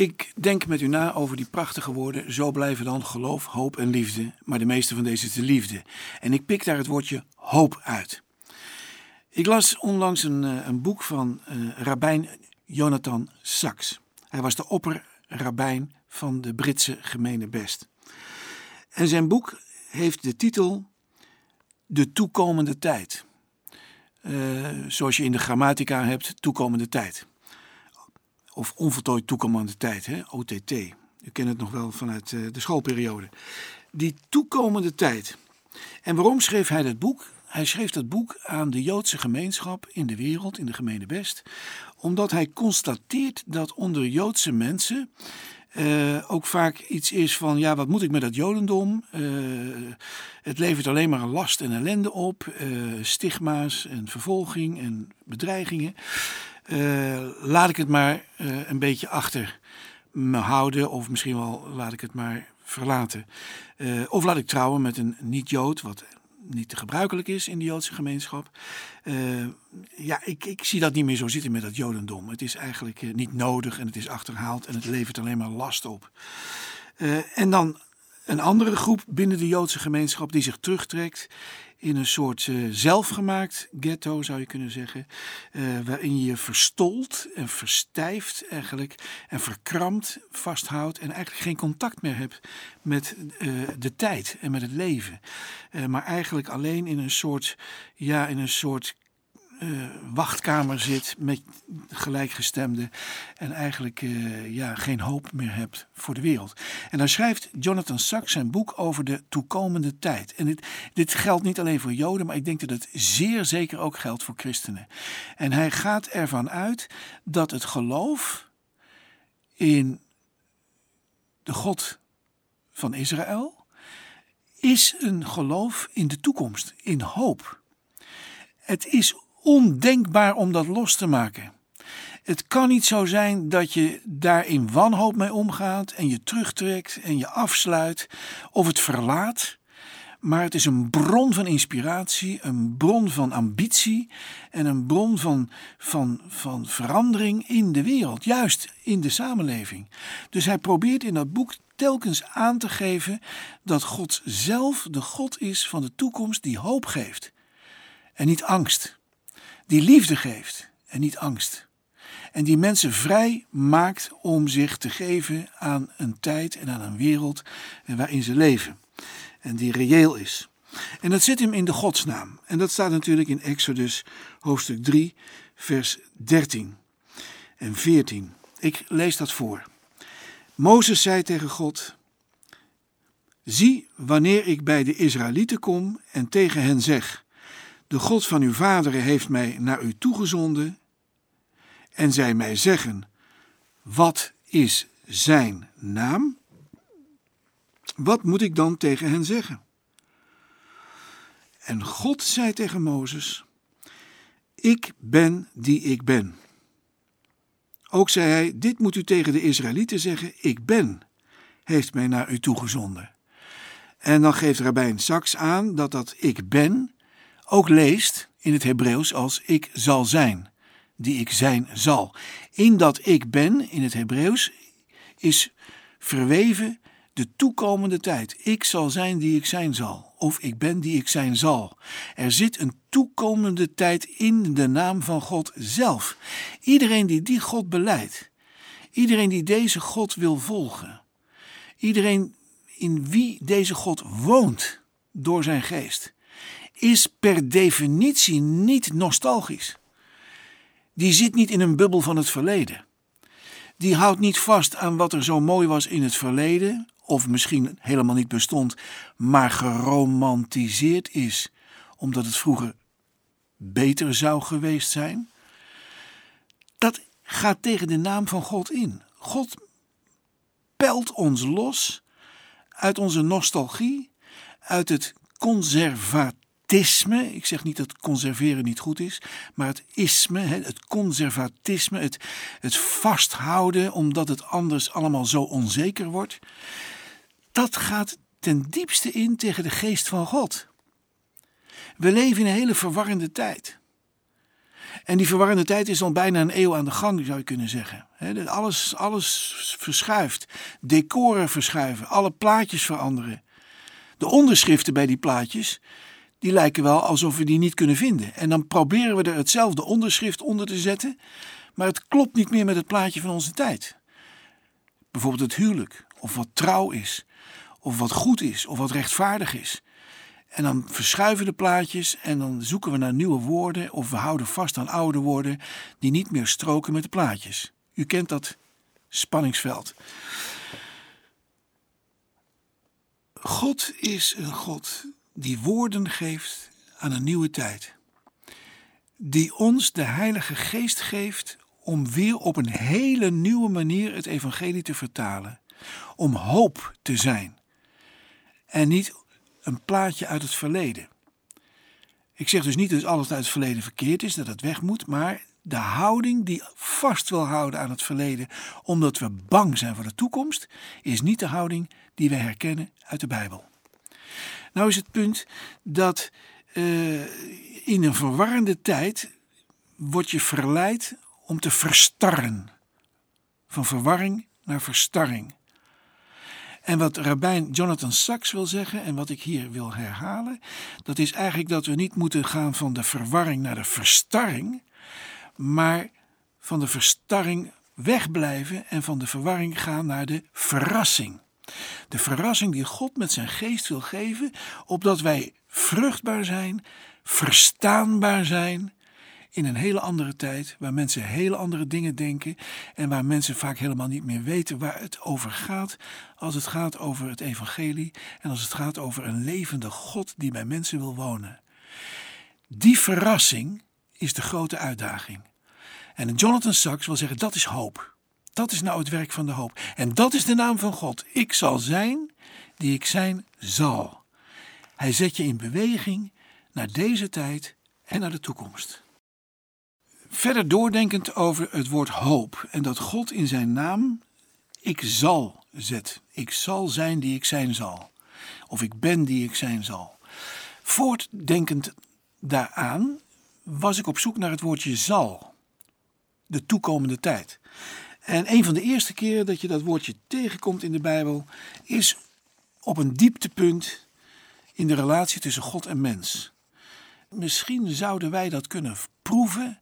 Ik denk met u na over die prachtige woorden. Zo blijven dan geloof, hoop en liefde. Maar de meeste van deze is de liefde. En ik pik daar het woordje hoop uit. Ik las onlangs een, eh, een boek van uh, rabbijn Jonathan Sachs. Hij was de opperrabbijn van de Britse gemeene Best. En zijn boek heeft de titel De toekomende tijd. Uh, zoals je in de grammatica hebt, toekomende tijd of onvoltooid toekomende tijd, hè? OTT. U kent het nog wel vanuit eh, de schoolperiode. Die toekomende tijd. En waarom schreef hij dat boek? Hij schreef dat boek aan de Joodse gemeenschap in de wereld, in de gemeente West, omdat hij constateert dat onder Joodse mensen uh, ook vaak iets is van, ja, wat moet ik met dat Jodendom? Uh, het levert alleen maar last en ellende op, stigma's en vervolging en bedreigingen. Uh, laat ik het maar uh, een beetje achter me houden, of misschien wel laat ik het maar verlaten. Uh, of laat ik trouwen met een niet-Jood, wat niet te gebruikelijk is in de Joodse gemeenschap. ja, ik, ik, zie dat niet meer zo zitten met dat Jodendom. Het is eigenlijk niet nodig en het is achterhaald en het levert alleen maar last op. en dan een andere groep binnen de Joodse gemeenschap die zich terugtrekt in een soort uh, zelfgemaakt ghetto, zou je kunnen zeggen. Uh, waarin je verstolt en verstijft eigenlijk en verkrampt vasthoudt en eigenlijk geen contact meer hebt met uh, de tijd en met het leven. maar eigenlijk alleen in een soort, ja, in een soort uh, wachtkamer zit met gelijkgestemden en eigenlijk uh, ja, geen hoop meer hebt voor de wereld. En dan schrijft Jonathan Sachs zijn boek over de toekomende tijd. En dit, dit geldt niet alleen voor Joden, maar ik denk dat het zeer zeker ook geldt voor christenen. En hij gaat ervan uit dat het geloof in de God van Israël is een geloof in de toekomst, in hoop. Het is ondenkbaar om dat los te maken. Het kan niet zo zijn dat je daar in wanhoop mee omgaat en je terugtrekt en je afsluit of het verlaat. Maar het is een bron van inspiratie, een bron van ambitie en een bron van, van, van verandering in de wereld, juist in de samenleving. Dus hij probeert in dat boek telkens aan te geven dat God zelf de God is van de toekomst die hoop geeft en niet angst die liefde geeft en niet angst. En die mensen vrij maakt om zich te geven aan een tijd en aan een wereld waarin ze leven. En die reëel is. En dat zit hem in de godsnaam. En dat staat natuurlijk in Exodus hoofdstuk 3, vers 13 en 14. Ik lees dat voor. Mozes zei tegen God: Zie, wanneer ik bij de Israëlieten kom en tegen hen zeg: de God van uw vaderen heeft mij naar u toegezonden en zij mij zeggen: Wat is zijn naam? Wat moet ik dan tegen hen zeggen? En God zei tegen Mozes: Ik ben die ik ben. Ook zei hij: Dit moet u tegen de Israëlieten zeggen: Ik ben, heeft mij naar u toegezonden. En dan geeft Rabijn Saks aan dat dat ik ben ook leest in het Hebreeuws als ik zal zijn, die ik zijn zal. In dat ik ben in het Hebreeuws is verweven de toekomende tijd. Ik zal zijn die ik zijn zal, of ik ben die ik zijn zal. Er zit een toekomende tijd in de naam van God zelf. Iedereen die die God beleidt, iedereen die deze God wil volgen, iedereen in wie deze God woont door zijn geest, is per definitie niet nostalgisch. Die zit niet in een bubbel van het verleden. Die houdt niet vast aan wat er zo mooi was in het verleden, of misschien helemaal niet bestond, maar geromantiseerd is, omdat het vroeger beter zou geweest zijn. Dat gaat tegen de naam van God in. God pelt ons los uit onze nostalgie, uit het conservatisme conservatisme. Ik zeg niet dat conserveren niet goed is, maar het isme, het conservatisme, het, het vasthouden omdat het anders allemaal zo onzeker wordt. Dat gaat ten diepste in tegen de geest van God. We leven in een hele verwarrende tijd. En die verwarrende tijd is al bijna een eeuw aan de gang, zou je kunnen zeggen. alles, alles verschuift. Decoren verschuiven, alle plaatjes veranderen. De onderschriften bij die plaatjes, die lijken wel alsof we die niet kunnen vinden. En dan proberen we er hetzelfde onderschrift onder te zetten, maar het klopt niet meer met het plaatje van onze tijd. Bijvoorbeeld het huwelijk, of wat trouw is, of wat goed is, of wat rechtvaardig is. En dan verschuiven de plaatjes en dan zoeken we naar nieuwe woorden of we houden vast aan oude woorden die niet meer stroken met de plaatjes. U kent dat spanningsveld. God is een God die woorden geeft aan een nieuwe tijd. Die ons de Heilige Geest geeft om weer op een hele nieuwe manier het evangelie te vertalen. Om hoop te zijn. En niet een plaatje uit het verleden. Ik zeg dus niet dat alles uit het verleden verkeerd is, dat het weg moet, maar de houding die vast wil houden aan het verleden, omdat we bang zijn voor de toekomst, is niet de houding die we herkennen uit de Bijbel. Nou is het punt dat uh, in een verwarrende tijd word je verleid om te verstarren. Van verwarring naar verstarring. En wat rabbijn Jonathan Sachs wil zeggen, en wat ik hier wil herhalen, dat is eigenlijk dat we niet moeten gaan van de verwarring naar de verstarring, maar van de verstarring wegblijven en van de verwarring gaan naar de verrassing. De verrassing die God met zijn geest wil geven, opdat wij vruchtbaar zijn, verstaanbaar zijn in een hele andere tijd, waar mensen hele andere dingen denken en waar mensen vaak helemaal niet meer weten waar het over gaat, als het gaat over het evangelie en als het gaat over een levende God die bij mensen wil wonen. Die verrassing is de grote uitdaging. En Jonathan Sachs wil zeggen dat is hoop. Dat is nou het werk van de hoop. En dat is de naam van God. Ik zal zijn die ik zijn zal. Hij zet je in beweging naar deze tijd en naar de toekomst. Verder doordenkend over het woord hoop en dat God in zijn naam ik zal zet. Ik zal zijn die ik zijn zal. Of ik ben die ik zijn zal. Voortdenkend daaraan was ik op zoek naar het woordje zal. De toekomende tijd. En een van de eerste keren dat je dat woordje tegenkomt in de Bijbel is op een dieptepunt in de relatie tussen God en mens. Misschien zouden wij dat kunnen proeven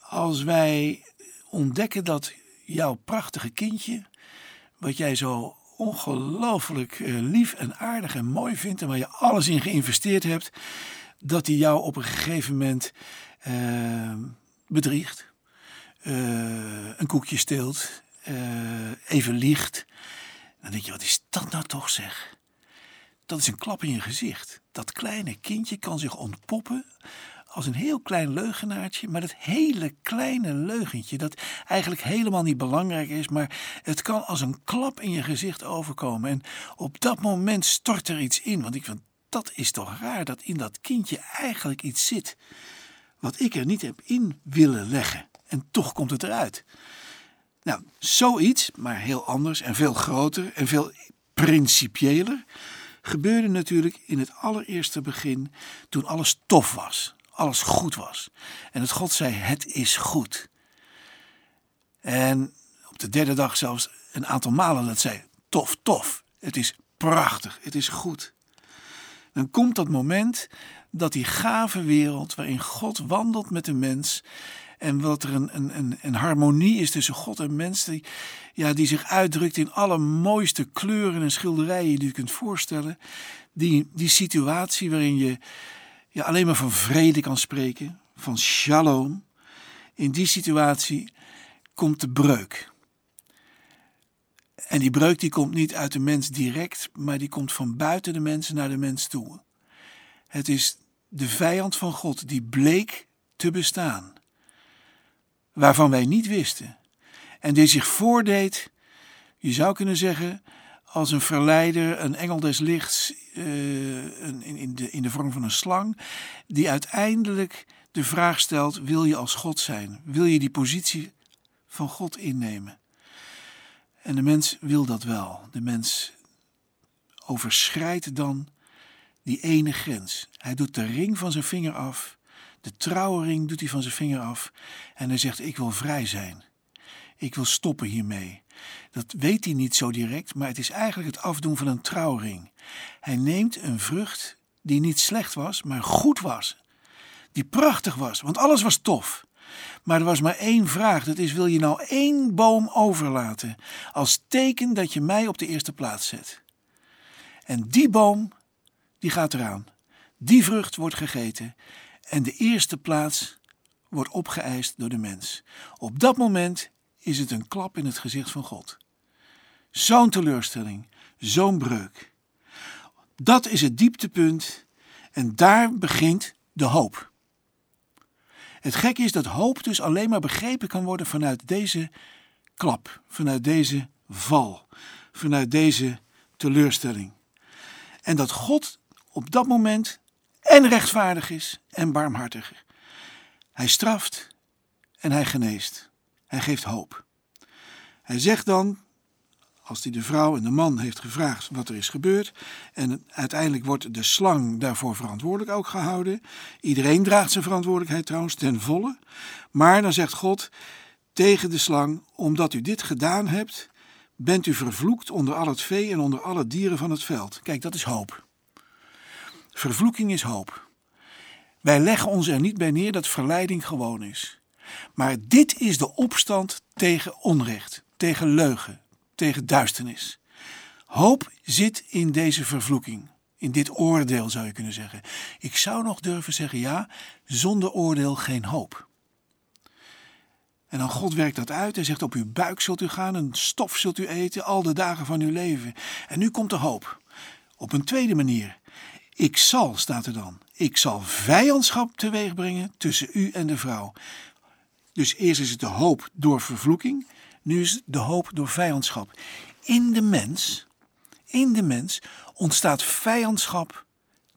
als wij ontdekken dat jouw prachtige kindje, wat jij zo ongelooflijk eh, lief en aardig en mooi vindt en waar je alles in geïnvesteerd hebt, dat hij jou op een gegeven moment uh, bedriegt, een koekje steelt, even liegt. Dan denk je, wat is dat nou toch zeg? Dat is een klap in je gezicht. Dat kleine kindje kan zich ontpoppen als een heel klein leugenaartje, maar dat hele kleine leugentje, dat eigenlijk helemaal niet belangrijk is, maar het kan als een klap in je gezicht overkomen. En op dat moment stort er iets in, want ik vind dat is toch raar dat in dat kindje eigenlijk iets zit wat ik er niet heb in willen leggen. En toch komt het eruit. Nou, zoiets, maar heel anders en veel groter en veel principiëler, gebeurde natuurlijk in het allereerste begin toen alles tof was alles goed was. En dat God zei: Het is goed. En op de derde dag zelfs een aantal malen dat zei: Tof, tof. Het is prachtig. Het is goed. Dan komt dat moment dat die gave wereld waarin God wandelt met de mens. En wat er een, een, een, harmonie is tussen God en mens, die, ja, die zich uitdrukt in alle mooiste kleuren en schilderijen die je kunt voorstellen. Die, die situatie waarin je ja, alleen maar van vrede kan spreken, van shalom. In die situatie komt de breuk. En die breuk die komt niet uit de mens direct, maar die komt van buiten de mens naar de mens toe. Het is de vijand van God die bleek te bestaan, waarvan wij niet wisten, en die zich voordeed, je zou kunnen zeggen, als een verleider, een engel des lichts uh, in, de, in de vorm van een slang, die uiteindelijk de vraag stelt: wil je als God zijn? Wil je die positie van God innemen? En de mens wil dat wel. De mens overschrijdt dan die ene grens. Hij doet de ring van zijn vinger af, De trouwring doet hij van zijn vinger af en hij zegt: Ik wil vrij zijn. Ik wil stoppen hiermee. Dat weet hij niet zo direct, maar het is eigenlijk het afdoen van een trouwring. Hij neemt een vrucht die niet slecht was, maar goed was. Die prachtig was, want alles was tof. Maar er was maar één vraag: dat is: wil je nou één boom overlaten als teken dat je mij op de eerste plaats zet? En die boom, die gaat eraan. Die vrucht wordt gegeten en de eerste plaats wordt opgeëist door de mens. Op dat moment is het een klap in het gezicht van God. Zo'n teleurstelling, zo'n breuk. Dat is het dieptepunt en daar begint de hoop. Het gekke is dat hoop dus alleen maar begrepen kan worden vanuit deze klap, vanuit deze val, vanuit deze teleurstelling. En dat God op dat moment en rechtvaardig is en barmhartig. Hij straft en hij geneest. Hij geeft hoop. Hij zegt dan, als hij de vrouw en de man heeft gevraagd wat er is gebeurd, en uiteindelijk wordt de slang daarvoor verantwoordelijk ook gehouden. Iedereen draagt zijn verantwoordelijkheid trouwens ten volle. Maar dan zegt God tegen de slang: Omdat u dit gedaan hebt, bent u vervloekt onder al het vee en onder alle dieren van het veld. Kijk, dat is hoop. Vervloeking is hoop. Wij leggen ons er niet bij neer dat verleiding gewoon is. Maar dit is de opstand tegen onrecht, tegen leugen, tegen duisternis. Hoop zit in deze vervloeking, in dit oordeel zou je kunnen zeggen. Ik zou nog durven zeggen, ja, zonder oordeel geen hoop. En dan God werkt dat uit. Hij zegt: Op uw buik zult u gaan, een stof zult u eten, al de dagen van uw leven. En nu komt de hoop. Op een tweede manier. Ik zal, staat er dan. Ik zal vijandschap teweeg brengen tussen u en de vrouw. Dus eerst is het de hoop door vervloeking, nu is het de hoop door vijandschap. In de mens, in de mens ontstaat vijandschap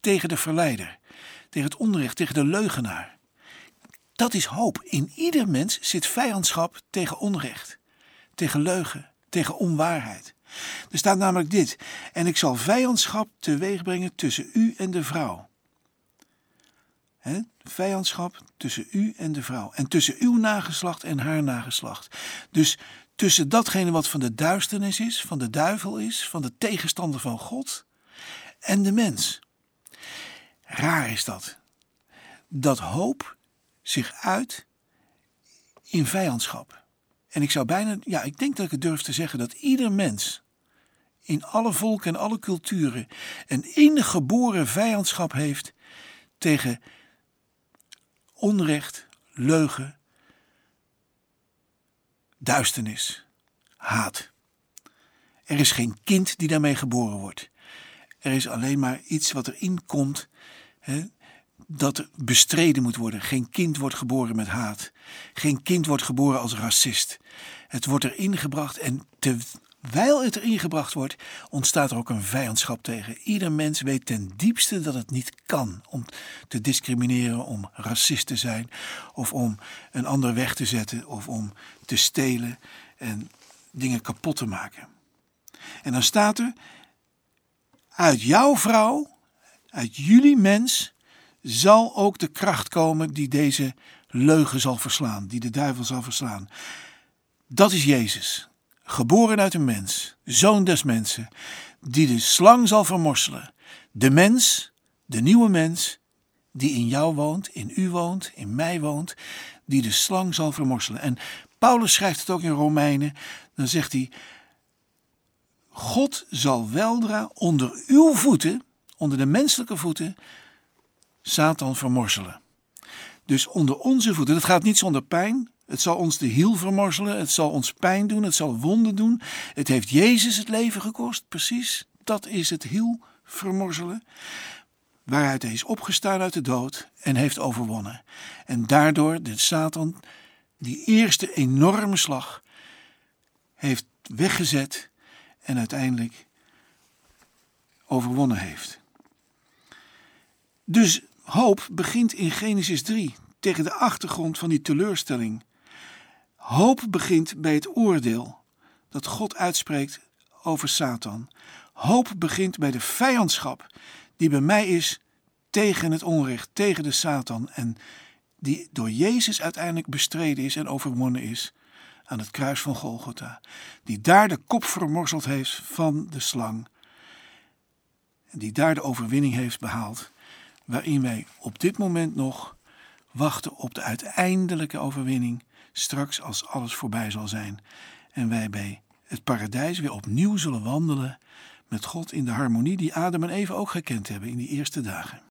tegen de verleider, tegen het onrecht, tegen de leugenaar. Dat is hoop. In ieder mens zit vijandschap tegen onrecht, tegen leugen, tegen onwaarheid. Er staat namelijk dit: En ik zal vijandschap teweeg brengen tussen u en de vrouw. Vijandschap tussen u en de vrouw. En tussen uw nageslacht en haar nageslacht. Dus tussen datgene wat van de duisternis is, van de duivel is, van de tegenstander van God en de mens. Raar is dat. Dat hoop zich uit in vijandschap. En ik zou bijna, ja, ik denk dat ik het durf te zeggen dat ieder mens in alle volken en alle culturen een ingeboren vijandschap heeft tegen onrecht, leugen, duisternis, haat. Er is geen kind die daarmee geboren wordt. Er is alleen maar iets wat erin komt hè, dat bestreden moet worden. Geen kind wordt geboren met haat. Geen kind wordt geboren als racist. Het wordt erin gebracht en terwijl het erin gebracht wordt, ontstaat er ook een vijandschap tegen. Ieder mens weet ten diepste dat het niet kan om te discrimineren, om racist te zijn, of om een ander weg te zetten, of om te stelen en dingen kapot te maken. En dan staat er: uit jouw vrouw, uit jullie mens, zal ook de kracht komen die deze leugen zal verslaan, die de duivel zal verslaan. Dat is Jezus, geboren uit een mens, zoon des mensen, die de slang zal vermorselen. De mens, de nieuwe mens, die in jou woont, in u woont, in mij woont, die de slang zal vermorselen. En Paulus schrijft het ook in Romeinen, dan zegt hij: God zal weldra onder uw voeten, onder de menselijke voeten, Satan vermorzelen. Dus onder onze voeten, dat gaat niet zonder pijn. Het zal ons de hiel vermorzelen, het zal ons pijn doen, het zal wonden doen. Het heeft Jezus het leven gekost, precies. Dat is het hiel vermorzelen. Waaruit hij is opgestaan uit de dood en heeft overwonnen. En daardoor de Satan die eerste enorme slag heeft weggezet en uiteindelijk overwonnen heeft. Dus hoop begint in Genesis 3 tegen de achtergrond van die teleurstelling. Hoop begint bij het oordeel dat God uitspreekt over Satan. Hoop begint bij de vijandschap die bij mij is tegen het onrecht, tegen de Satan. En die door Jezus uiteindelijk bestreden is en overwonnen is aan het kruis van Golgotha. Die daar de kop vermorzeld heeft van de slang. En die daar de overwinning heeft behaald. Waarin wij op dit moment nog wachten op de uiteindelijke overwinning. Straks als alles voorbij zal zijn. En wij bij het paradijs weer opnieuw zullen wandelen met God in de harmonie die Adam en Eva ook gekend hebben in die eerste dagen.